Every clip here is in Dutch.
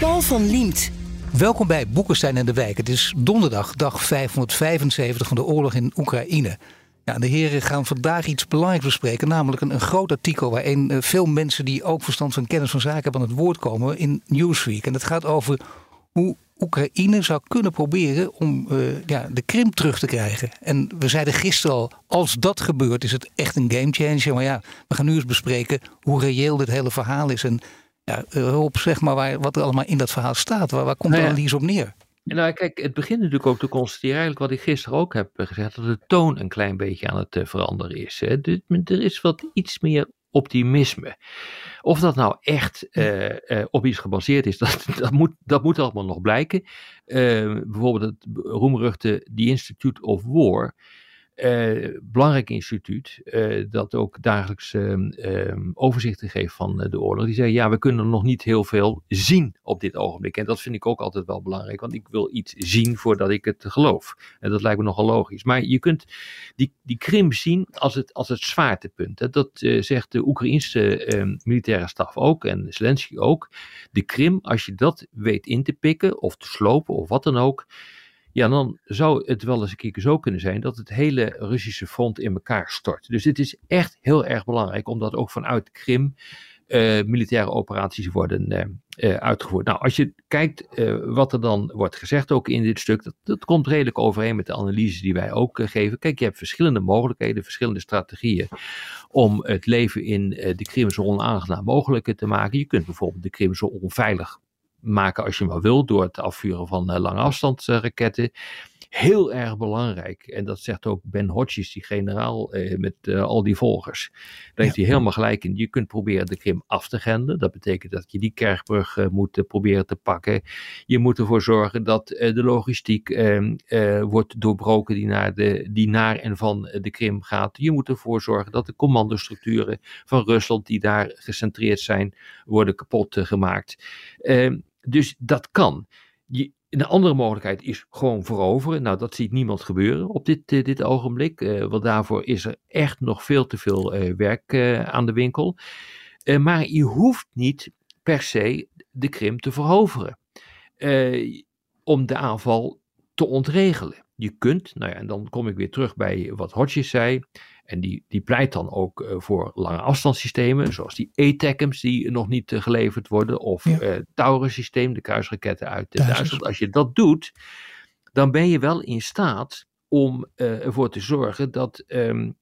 Paul van Liemt. Welkom bij Boekenstein en de Wijk. Het is donderdag, dag 575 van de oorlog in Oekraïne. Ja, de heren gaan vandaag iets belangrijks bespreken, namelijk een, groot artikel waarin uh, veel mensen die ook verstand van kennis van zaken hebben aan het woord komen in Newsweek. En het gaat over hoe Oekraïne zou kunnen proberen om uh, ja, de Krim terug te krijgen. En we zeiden gisteren al, als dat gebeurt is het echt een gamechanger. Maar ja, we gaan nu eens bespreken hoe reëel dit hele verhaal is. En ja, op zeg maar waar, wat er allemaal in dat verhaal staat. Waar, waar komt nou ja. de analyse op neer? Nou, kijk, het begint natuurlijk ook te constateren, eigenlijk wat ik gisteren ook heb gezegd, dat de toon een klein beetje aan het uh, veranderen is. Hè. De, er is wat iets meer optimisme. Of dat nou echt uh, uh, op iets gebaseerd is, dat, dat, moet, dat moet allemaal nog blijken. bijvoorbeeld het roemruchte The Institute of War. Uh, belangrijk instituut, uh, dat ook dagelijks uh, overzichten geeft van de oorlog. Die zei, ja, we kunnen nog niet heel veel zien op dit ogenblik. En dat vind ik ook altijd wel belangrijk, want ik wil iets zien voordat ik het geloof. En dat lijkt me nogal logisch. Maar je kunt die, die Krim zien als het, als het zwaartepunt. Dat zegt de Oekraïnse militaire staf ook en Zelensky ook. De Krim, als je dat weet in te pikken of te slopen of wat dan ook ja, dan zou het wel eens een keer zo kunnen zijn dat het hele Russische front in elkaar stort. Dus het is echt heel erg belangrijk, omdat ook vanuit Krim uh, militaire operaties worden uh, uh, uitgevoerd. Nou, als je kijkt wat er dan wordt gezegd, ook in dit stuk, dat, dat komt redelijk overeen met de analyse die wij ook geven. Kijk, je hebt verschillende mogelijkheden, verschillende strategieën om het leven in de Krim zo onaangenaam mogelijk te maken. Je kunt bijvoorbeeld de Krim zo onveilig maken als je maar wil, door het afvuren van uh, lange afstandsraketten. Heel erg belangrijk, en dat zegt ook Ben Hodges, die generaal eh, met uh, al die volgers. Daar ja. heeft hij helemaal gelijk in. Je kunt proberen de Krim af te grenden. Dat betekent dat je die kerkbrug uh, moet proberen te pakken. Je moet ervoor zorgen dat de logistiek ehm, wordt doorbroken die naar, de, die naar en van de Krim gaat. Je moet ervoor zorgen dat de commandostructuren van Rusland, die daar gecentreerd zijn, worden kapot gemaakt. Dus dat kan. Je, een andere mogelijkheid is gewoon veroveren. Nou, dat ziet niemand gebeuren op dit, uh, dit ogenblik. Uh, want daarvoor is er echt nog veel te veel uh, werk aan de winkel. maar je hoeft niet per se de Krim te veroveren. om de aanval te ontregelen. Je kunt, nou ja, en dan kom ik weer terug bij wat Hodges zei. En die, die pleit dan ook uh, voor lange afstandssystemen, zoals die ATACMS die nog niet uh, geleverd worden, of ja. uh, Taurus systeem, de kruisraketten uit Duitsland. Als je dat doet, dan ben je wel in staat om ervoor te zorgen dat um,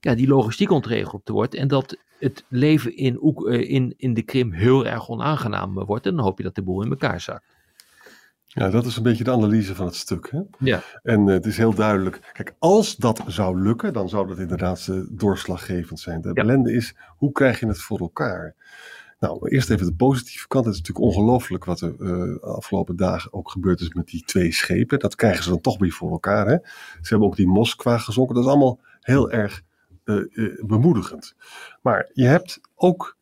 ja, die logistiek ontregeld wordt en dat het leven in, in, in de Krim heel erg onaangenaam wordt. En dan hoop je dat de boel in elkaar zakt. Ja, dat is een beetje de analyse van het stuk. Hè? Ja. En uh, het is heel duidelijk. Kijk, als dat zou lukken, dan zou dat inderdaad uh, doorslaggevend zijn. De ja. ellende is, hoe krijg je het voor elkaar? Nou, eerst even de positieve kant. Het is natuurlijk ongelooflijk wat er uh, afgelopen dagen ook gebeurd is met die twee schepen. Dat krijgen ze dan toch weer voor elkaar. Hè? Ze hebben ook die Moskwa gezonken. Dat is allemaal heel erg bemoedigend. Maar je hebt ook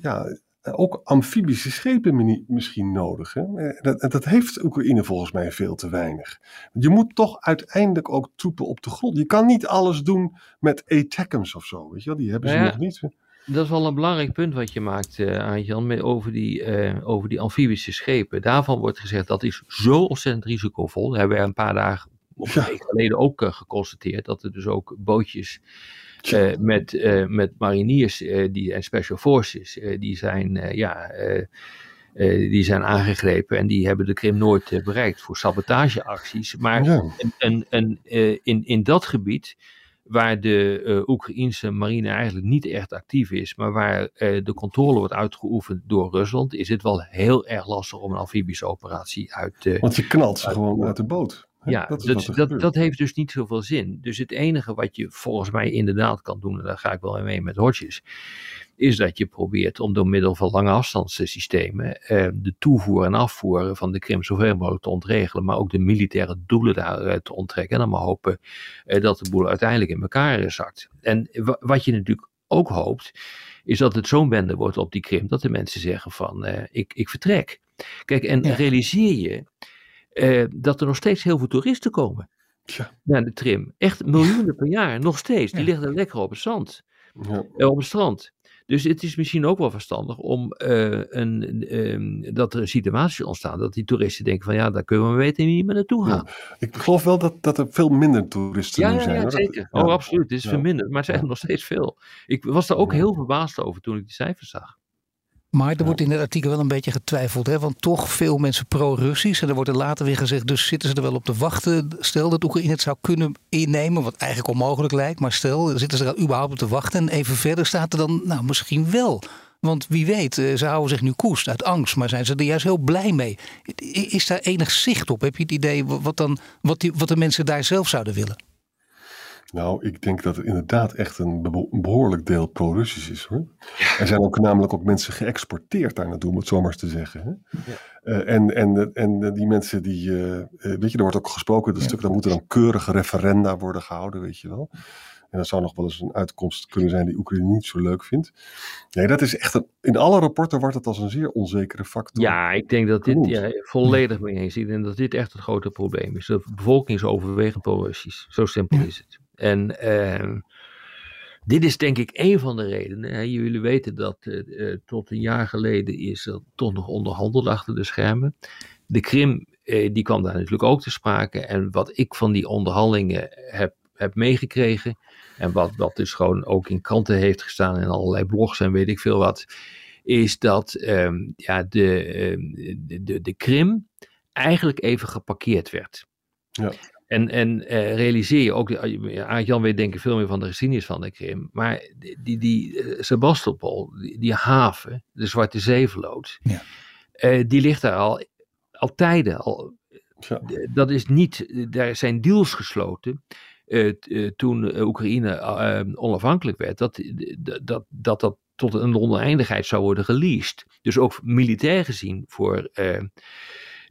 ja, ook amfibische schepen misschien nodig. Hè? Dat, dat, heeft Oekraïne volgens mij veel te weinig. Je moet toch uiteindelijk ook troepen op de grond. Je kan niet alles doen met ATACMS of zo. Weet je wel? Die hebben ze Nou ja, nog niet. Dat is wel een belangrijk punt wat je maakt, uh, Arjan, over, die, uh, over die amfibische schepen. Daarvan wordt gezegd dat is zo ontzettend risicovol. Dat hebben we een paar dagen of een week geleden ook uh, geconstateerd. Dat er dus ook bootjes uh, met, uh, met mariniers uh, die, en special forces, die, zijn, ja, die zijn aangegrepen en die hebben de Krim nooit bereikt voor sabotageacties. Maar Ja. en, en, in, in dat gebied, waar de uh, Oekraïnse marine eigenlijk niet echt actief is, maar waar uh, de controle wordt uitgeoefend door Rusland, is het wel heel erg lastig om een amfibische operatie uit te. Want je knalt ze gewoon uit de boot. Ja, dat, dat, dat, dat, heeft dus niet zoveel zin. Dus het enige wat je volgens mij inderdaad kan doen, en daar ga ik wel mee met Hodges, is dat je probeert om door middel van lange afstandssystemen eh, de toevoer en afvoer van de Krim zoveel mogelijk te ontregelen, maar ook de militaire doelen daaruit te onttrekken. En dan maar hopen eh, dat de boel uiteindelijk in elkaar zakt. En wat je natuurlijk ook hoopt, is dat het zo'n bende wordt op die Krim, dat de mensen zeggen van, eh, ik, ik vertrek. Kijk, en realiseer je eh, dat er nog steeds heel veel toeristen komen ja. naar de trim. Echt miljoenen per jaar, nog steeds. Die liggen lekker op het zand, ja. Eh, op het strand. Dus het is misschien ook wel verstandig om uh, een, uh, dat er een situatie ontstaat dat die toeristen denken van ja, daar kunnen we weten niet meer naartoe gaan. ik geloof wel dat, dat er veel minder toeristen ja, nu zijn. Ja, zeker. oh, absoluut. Het is verminderd, maar er zijn er nog steeds veel. Ik was daar ook heel verbaasd over toen ik die cijfers zag. Maar er wordt in het artikel wel een beetje getwijfeld. Hè? Want toch veel mensen pro-Russisch. En er wordt er later weer gezegd, dus zitten ze er wel op te wachten. Stel dat Oekraïne het zou kunnen innemen, wat eigenlijk onmogelijk lijkt. Maar stel, zitten ze er überhaupt op te wachten. En even verder staat er dan, nou misschien wel. Want wie weet, eh, ze houden zich nu koest uit angst. Maar zijn ze er juist heel blij mee. Is daar enig zicht op? Heb je het idee wat, dan, wat, die, wat de mensen daar zelf zouden willen? Nou, ik denk dat het inderdaad echt een behoorlijk deel pro-Russisch is hoor. Er zijn ook namelijk ook mensen geëxporteerd daar naartoe, om het zomaar te zeggen. Hè? Ja. Uh, en, en, en die mensen die, uh, weet je, er wordt ook gesproken, dat ja. stuk, dan moeten dan keurige referenda worden gehouden, weet je wel. En dat zou nog wel eens een uitkomst kunnen zijn die Oekraïne niet zo leuk vindt. Nee, dat is echt een, in alle rapporten wordt het als een zeer onzekere factor. Ja, ik denk dat dit ja, volledig mee eens. Ik denk dat dit echt het grote probleem is. De bevolking is overwegend pro-Russisch. Zo simpel is het. En uh, dit is denk ik een van de redenen. Jullie weten dat uh, tot een jaar geleden is er toch nog onderhandeld achter de schermen. De Krim, uh, die kwam daar natuurlijk ook te sprake. En wat ik van die onderhandelingen heb, heb meegekregen. En wat, wat dus gewoon ook in kranten heeft gestaan en allerlei blogs en weet ik veel wat. Is dat um, ja, de, uh, de, de, de Krim eigenlijk even geparkeerd werd. Ja. En, en uh, realiseer je ook, Jan weet denk ik veel meer van de geschiedenis van de Krim, maar die, die, die uh, Sebastopol, die, die, haven, de Zwarte Zeevloot, ja. uh, die ligt daar al, al tijden. Al, ja. Dat is niet, daar zijn deals gesloten toen Oekraïne onafhankelijk werd, dat dat, dat, dat tot een oneindigheid zou worden geleased. Dus ook militair gezien voor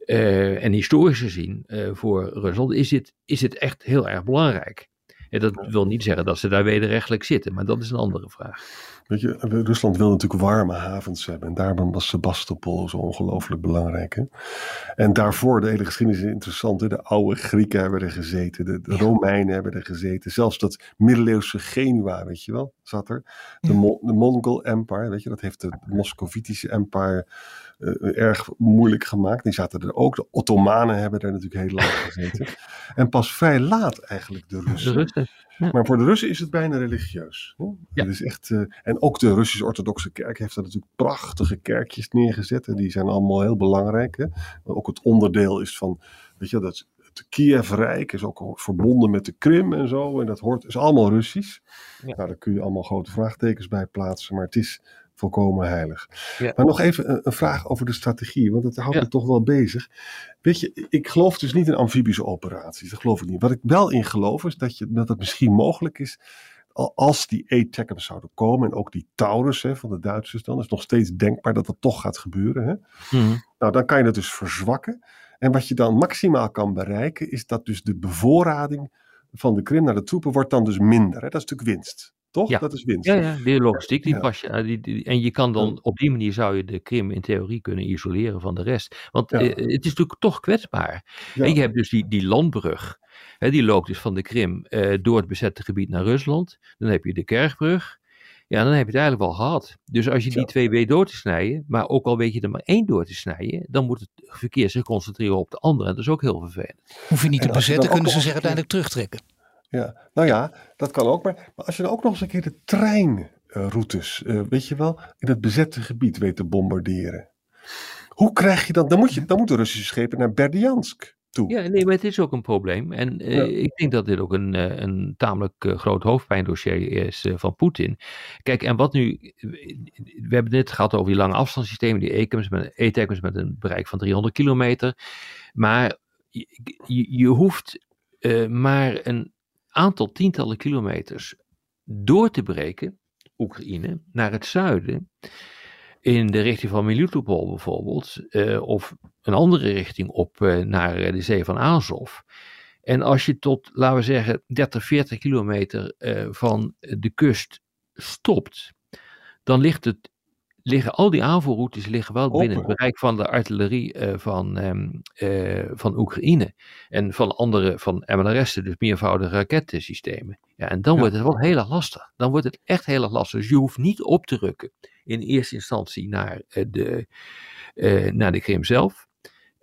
uh, en historisch gezien uh, voor Rusland is dit, is dit echt heel erg belangrijk. En dat wil niet zeggen dat ze daar wederrechtelijk zitten, maar dat is een andere vraag. Weet je, Rusland wil natuurlijk warme havens hebben. En daarom was Sebastopol zo ongelooflijk belangrijk. Hè? En daarvoor, de hele geschiedenis is interessant. Hè? De oude Grieken hebben er gezeten. De, de Romeinen hebben er gezeten. Zelfs dat middeleeuwse Genua, weet je wel, zat er. De, Mo de Mongol Empire, weet je, dat heeft het Moscovitische Empire uh, erg moeilijk gemaakt. Die zaten er ook. De Ottomanen hebben er natuurlijk heel lang gezeten. en pas vrij laat eigenlijk de Russen. De Russen. Maar voor de Russen is het bijna religieus. Ja. Het is echt, uh, en ook de Russisch-Orthodoxe Kerk heeft daar natuurlijk prachtige kerkjes neergezet. En die zijn allemaal heel belangrijk. Hè? Ook het onderdeel is van, weet je, dat het Kiev-rijk is ook verbonden met de Krim en zo. En dat hoort, is allemaal Russisch. Ja. Nou, daar kun je allemaal grote vraagtekens bij plaatsen. Maar het is volkomen heilig. Ja. Maar nog even een, een, vraag over de strategie, want dat houdt ja. me toch wel bezig. Weet je, ik geloof dus niet in amfibische operaties. Dat geloof ik niet. Wat ik wel in geloof is dat, je, dat het misschien mogelijk is als die ATACMS zouden komen en ook die Taurus hè, van de Duitsers dan, is nog steeds denkbaar dat dat toch gaat gebeuren. Hè? Mm. Nou, dan kan je het dus verzwakken. En wat je dan maximaal kan bereiken, is dat dus de bevoorrading van de Krim naar de troepen wordt dan dus minder. Hè? Dat is natuurlijk winst. Toch? Ja. Dat is winst. Ja, ja, die logistiek, die pas je. Die, die, en je kan dan op die manier zou je de Krim in theorie kunnen isoleren van de rest. Want ja. eh, het is natuurlijk toch kwetsbaar. En je hebt dus die, die landbrug. Hè, die loopt dus van de Krim eh, door het bezette gebied naar Rusland. Dan heb je de Kerkbrug. Ja, dan heb je het eigenlijk wel gehad. Dus als je die twee weet door te snijden, maar ook al weet je er maar één door te snijden, dan moet het verkeer zich concentreren op de andere. En dat is ook heel vervelend. Hoef je niet te bezetten, kunnen ze zich uiteindelijk terugtrekken. Ja, nou ja, dat kan ook. Maar, maar als je dan ook nog eens een keer de treinroutes, uh, weet je wel, in het bezette gebied weet te bombarderen. Hoe krijg je dan, dan, moet je, dan moeten Russische schepen naar Berdiansk. Toe. Ja, nee, maar het is ook een probleem. En uh, ja. ik denk dat dit ook een, uh, een tamelijk uh, groot hoofdpijndossier is van Poetin. Kijk, en wat nu. We hebben het gehad over die lange afstandssystemen, die ECMS met, ETECMS met een bereik van 300 kilometer. Maar je, je hoeft uh, maar een aantal tientallen kilometers door te breken, Oekraïne, naar het zuiden, in de richting van Melitopol bijvoorbeeld, uh, of een andere richting op uh, naar de zee van Azov. En als je tot, laten we zeggen, 30, 40 kilometer van de kust stopt, dan ligt het liggen al die aanvoerroutes liggen wel binnen het bereik van de artillerie uh, van, um, uh, van Oekraïne. En van andere, van MLRS'en, dus meervoudige rakettensystemen. Ja, en dan ja. wordt het wel heel erg lastig. Dan wordt het echt heel erg lastig. Dus je hoeft niet op te rukken in eerste instantie naar, uh, de, naar de Krim zelf.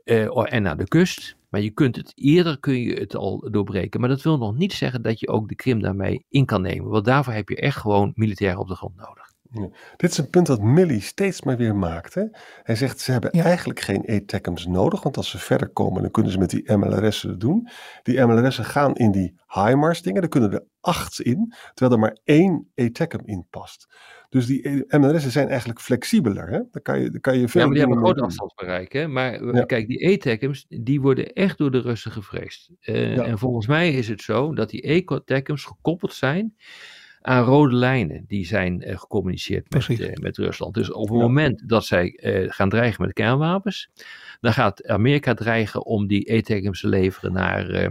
en naar de kust. Maar je kunt het eerder kun je het al doorbreken. Maar dat wil nog niet zeggen dat je ook de Krim daarmee in kan nemen. Want daarvoor heb je echt gewoon militair op de grond nodig. Ja. Dit is een punt dat Millie steeds maar weer maakt. Hè? Hij zegt ze hebben eigenlijk geen ATACMS nodig, want als ze verder komen, dan kunnen ze met die MLRS'en het doen. Die MLRS'en gaan in die HIMARS dingen, daar kunnen er acht in, terwijl er maar één ATACM in past. Dus die MLRS'en zijn eigenlijk flexibeler. Hè? Dan kan je, dan kan je veel ja, maar die hebben een groot afstandsbereik. Hè? Maar ja. kijk, die ATACMS, die worden echt door de Russen gevreesd. Uh, ja. En volgens mij is het zo dat die ATACMS gekoppeld zijn aan rode lijnen die zijn uh, gecommuniceerd met, uh, met Rusland. Dus op het ja. moment dat zij uh, gaan dreigen met kernwapens, dan gaat Amerika dreigen om die ATACMS te leveren naar,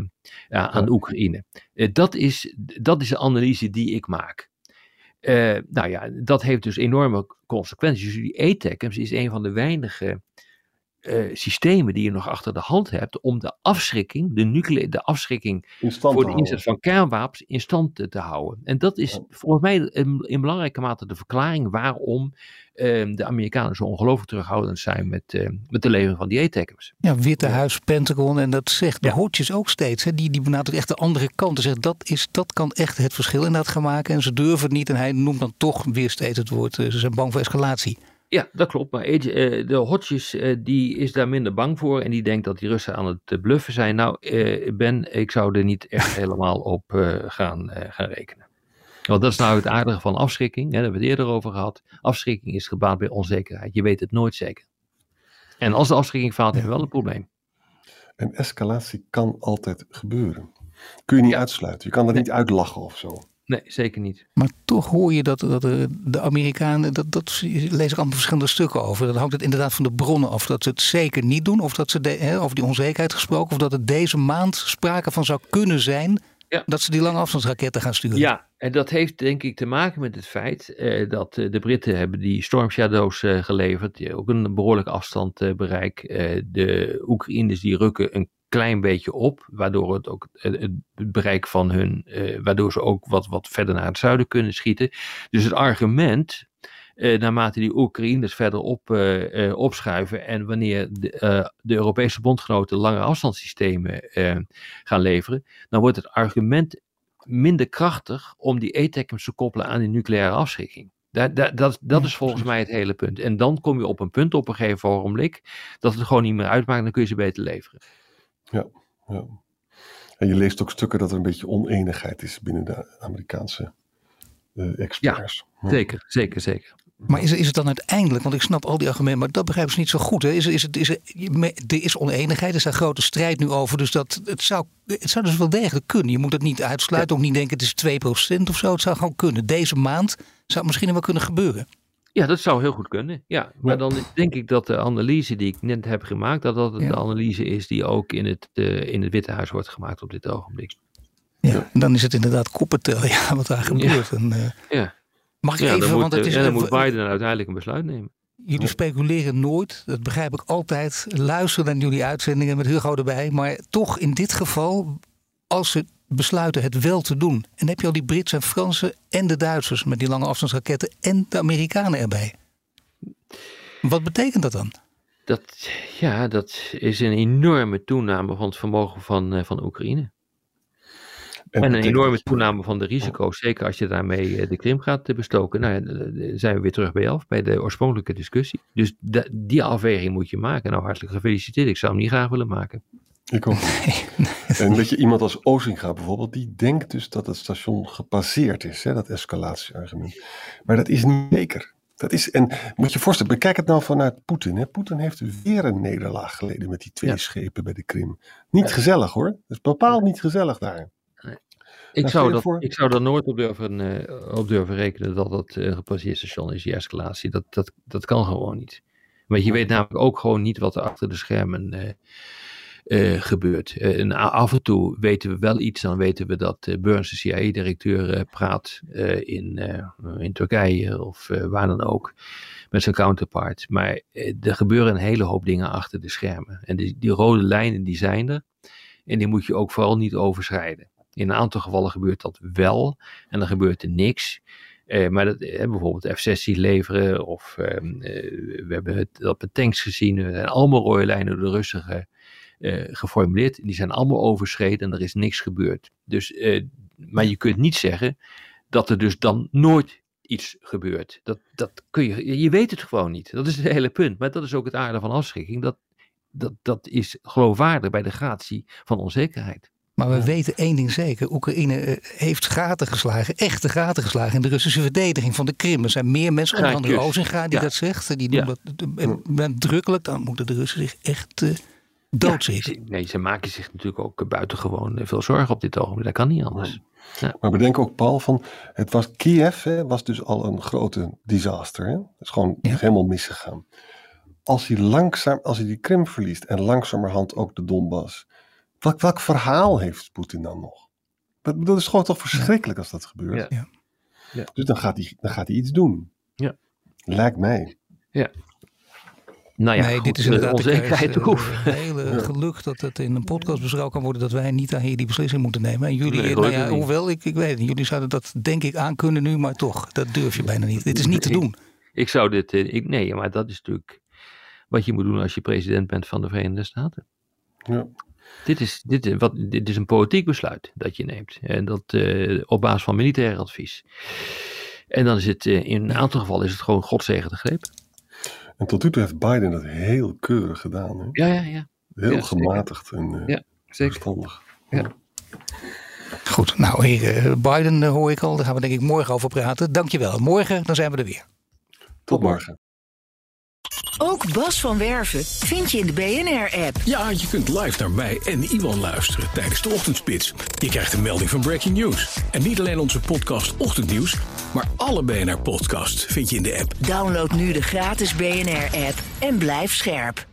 aan Oekraïne. dat, is, dat is de analyse die ik maak. nou ja, dat heeft dus enorme consequenties. Dus die ATACMS is een van de weinige uh, systemen die je nog achter de hand hebt om de afschrikking, de, nucleaire, de afschrikking voor de inzet van kernwapens in stand te, te houden. En dat is ja. volgens mij in, in, belangrijke mate de verklaring waarom uh, de Amerikanen zo ongelooflijk terughoudend zijn met, uh, met de levering van die ATACMS. Ja, Witte Huis, Pentagon en dat zegt de ja. Hodges ook steeds. Hè, die, die benadrukt echt de andere kant. Zegt, dat, is, dat kan echt het verschil inderdaad gaan maken. En ze durven het niet en hij noemt dan toch weer steeds het woord. ze zijn bang voor escalatie. Ja, dat klopt. Maar uh, de Hodges uh, die is daar minder bang voor. En die denkt dat die Russen aan het bluffen zijn. Nou, Ben, ik zou er niet echt helemaal op gaan, gaan rekenen. Want dat is nou het aardige van afschrikking. Hè, daar hebben we het eerder over gehad. Afschrikking is gebaat bij onzekerheid. Je weet het nooit zeker. En als de afschrikking faalt, hebben we wel een probleem. En escalatie kan altijd gebeuren. Kun je niet ja. uitsluiten. Je kan er nee. niet uitlachen of zo. Nee, zeker niet. Maar toch hoor je dat, dat de Amerikanen, dat, dat lees ik allemaal verschillende stukken over. Dan hangt het inderdaad van de bronnen af dat ze het zeker niet doen. Of dat ze, de, hè, over die onzekerheid gesproken, of dat het deze maand sprake van zou kunnen zijn ja. dat ze die lange afstandsraketten gaan sturen. Ja, en dat heeft denk ik te maken met het feit eh, dat eh, de Britten hebben die Storm Shadows eh, geleverd, die ook een behoorlijke afstand bereik. de Oekraïners die rukken een klein beetje op, waardoor het ook het bereik van hun, uh, waardoor ze ook wat, wat verder naar het zuiden kunnen schieten. Dus het argument, uh, naarmate die Oekraïners verder op, uh, opschuiven en wanneer de, de, Europese bondgenoten lange afstandssystemen gaan leveren, dan wordt het argument minder krachtig om die ATACMS te koppelen aan die nucleaire afschrikking. Dat, dat, dat, dat is volgens mij het hele punt. En dan kom je op een punt op een gegeven ogenblik dat het gewoon niet meer uitmaakt, dan kun je ze beter leveren. Ja, ja. En je leest ook stukken dat er een beetje oneenigheid is binnen de Amerikaanse uh, experts. Ja, zeker, zeker, zeker. Maar is, is het dan uiteindelijk, want ik snap al die argumenten, maar dat begrijpen ze niet zo goed. Hè? Is, is het, is er, er is oneenigheid, er is een grote strijd nu over. Dus dat, het, zou, het zou dus wel degelijk kunnen. Je moet het niet uitsluiten, ja. ook niet denken het is 2% of zo. Het zou gewoon kunnen. Deze maand zou het misschien wel kunnen gebeuren. Ja, dat zou heel goed kunnen. Ja, maar dan denk ik dat de analyse die ik net heb gemaakt, dat dat ja. de analyse is die ook in het, uh, in het Witte Huis wordt gemaakt op dit ogenblik. Ja, dan is het inderdaad koppentel, ja, wat daar gebeurt. Ja. En, uh, ja. Mag ik even, dan moet, want het is... En dan moet Biden uiteindelijk een besluit nemen. Jullie speculeren nooit, dat begrijp ik altijd. Luister naar jullie uitzendingen met Hugo erbij. Maar toch in dit geval, als ze besluiten het wel te doen. En dan heb je al die Britse en Fransen en de Duitsers met die lange afstandsraketten en de Amerikanen erbij. Wat betekent dat dan? Dat, ja, dat is een enorme toename van het vermogen van, uh, van Oekraïne. En, en een enorme toename van de risico's, zeker als je daarmee de Krim gaat bestoken. Nou, ja, zijn we weer terug bij af, bij de oorspronkelijke discussie. Dus die afweging moet je maken. Nou, hartelijk gefeliciteerd. Ik zou hem niet graag willen maken. Ik ook. Nee, nee. En weet je, iemand als Ozinga bijvoorbeeld, die denkt dus dat het station gepasseerd is, hè, dat escalatieargument. Maar dat is niet zeker. Dat is, en moet je voorstellen, bekijk het nou vanuit Poetin. Hè? Poetin heeft weer een nederlaag geleden met die twee schepen bij de Krim. Niet gezellig hoor. Het is bepaald niet gezellig daar. Ik zou, dat, ik zou er nooit op durven, uh, op durven rekenen dat dat een gepasseerd station is, die escalatie. Dat, dat, dat kan gewoon niet. Maar je weet namelijk ook gewoon niet wat er achter de schermen uh, uh, gebeurt. en af en toe weten we wel iets, dan weten we dat Burns, de CIA-directeur, praat in, in Turkije of waar dan ook met zijn counterpart. Maar er gebeuren een hele hoop dingen achter de schermen. En die, die rode lijnen die zijn er. En die moet je ook vooral niet overschrijden. In een aantal gevallen gebeurt dat wel en dan gebeurt er niks. Maar dat, bijvoorbeeld F-16 leveren of uh, we hebben het op de tanks gezien. Er zijn allemaal rode lijnen door de Russen ge, geformuleerd. Die zijn allemaal overschreden en er is niks gebeurd. Dus, maar je kunt niet zeggen dat er dus dan nooit iets gebeurt. Dat, dat kun je, je weet het gewoon niet. Dat is het hele punt. Maar dat is ook het aarde van afschrikking. Dat, dat, dat is geloofwaardig bij de gratie van onzekerheid. Maar we weten één ding zeker. Oekraïne eh, heeft gaten geslagen, echte gaten geslagen in de Russische verdediging van de Krim. Er zijn meer mensen, onder andere Ozinga, die dat zegt. Die doen dat nadrukkelijk. Dan moeten de Russen zich echt uh, Ja, nee, ze maken zich natuurlijk ook buitengewoon veel zorgen op dit ogenblik. Dat kan niet anders. Ja. Maar bedenk ook, Paul, van het was Kiev hè, was dus al een grote disaster. Hè? Het is gewoon helemaal misgegaan. Als hij langzaam, als hij die Krim verliest en langzamerhand ook de Donbass Welk, welk verhaal heeft Poetin dan nog? Dat, dat is gewoon toch verschrikkelijk als dat gebeurt. Ja. Ja. Dus dan gaat, hij, dan gaat hij iets doen. Ja. Lijkt mij. Ja. Nou ja, nee, dit is inderdaad onzekerheid Een hele geluk dat het in een podcast beschouwd kan worden dat wij niet aan hier die beslissing moeten nemen. En jullie, nee, nou ja, hoewel ik, ik weet het jullie zouden dat denk ik aan kunnen nu, maar toch, dat durf je bijna niet. Dit is niet te doen. Ik, zou dit, eh, ik, nee, maar dat is natuurlijk wat je moet doen als je president bent van de Verenigde Staten. Ja. Dit is, dit, wat, dit is een politiek besluit dat je neemt. En dat uh, op basis van militair advies. En dan is het uh, in een aantal gevallen is het gewoon godzegende greep. En tot nu toe heeft Biden dat heel keurig gedaan. Hè? Ja, ja, ja. Heel gematigd en uh, ja, zeker. verstandig. Ja. Goed, nou heer Biden hoor ik al. Daar gaan we denk ik morgen over praten. Dankjewel. Morgen dan zijn we er weer. Tot morgen. Ook Bas van Werven vind je in de BNR-app. Ja, je kunt live naar mij en Iwan luisteren tijdens de ochtendspits. Je krijgt een melding van Breaking News. En niet alleen onze podcast Ochtendnieuws, maar alle BNR-podcasts vind je in de app. Download nu de gratis BNR-app en blijf scherp.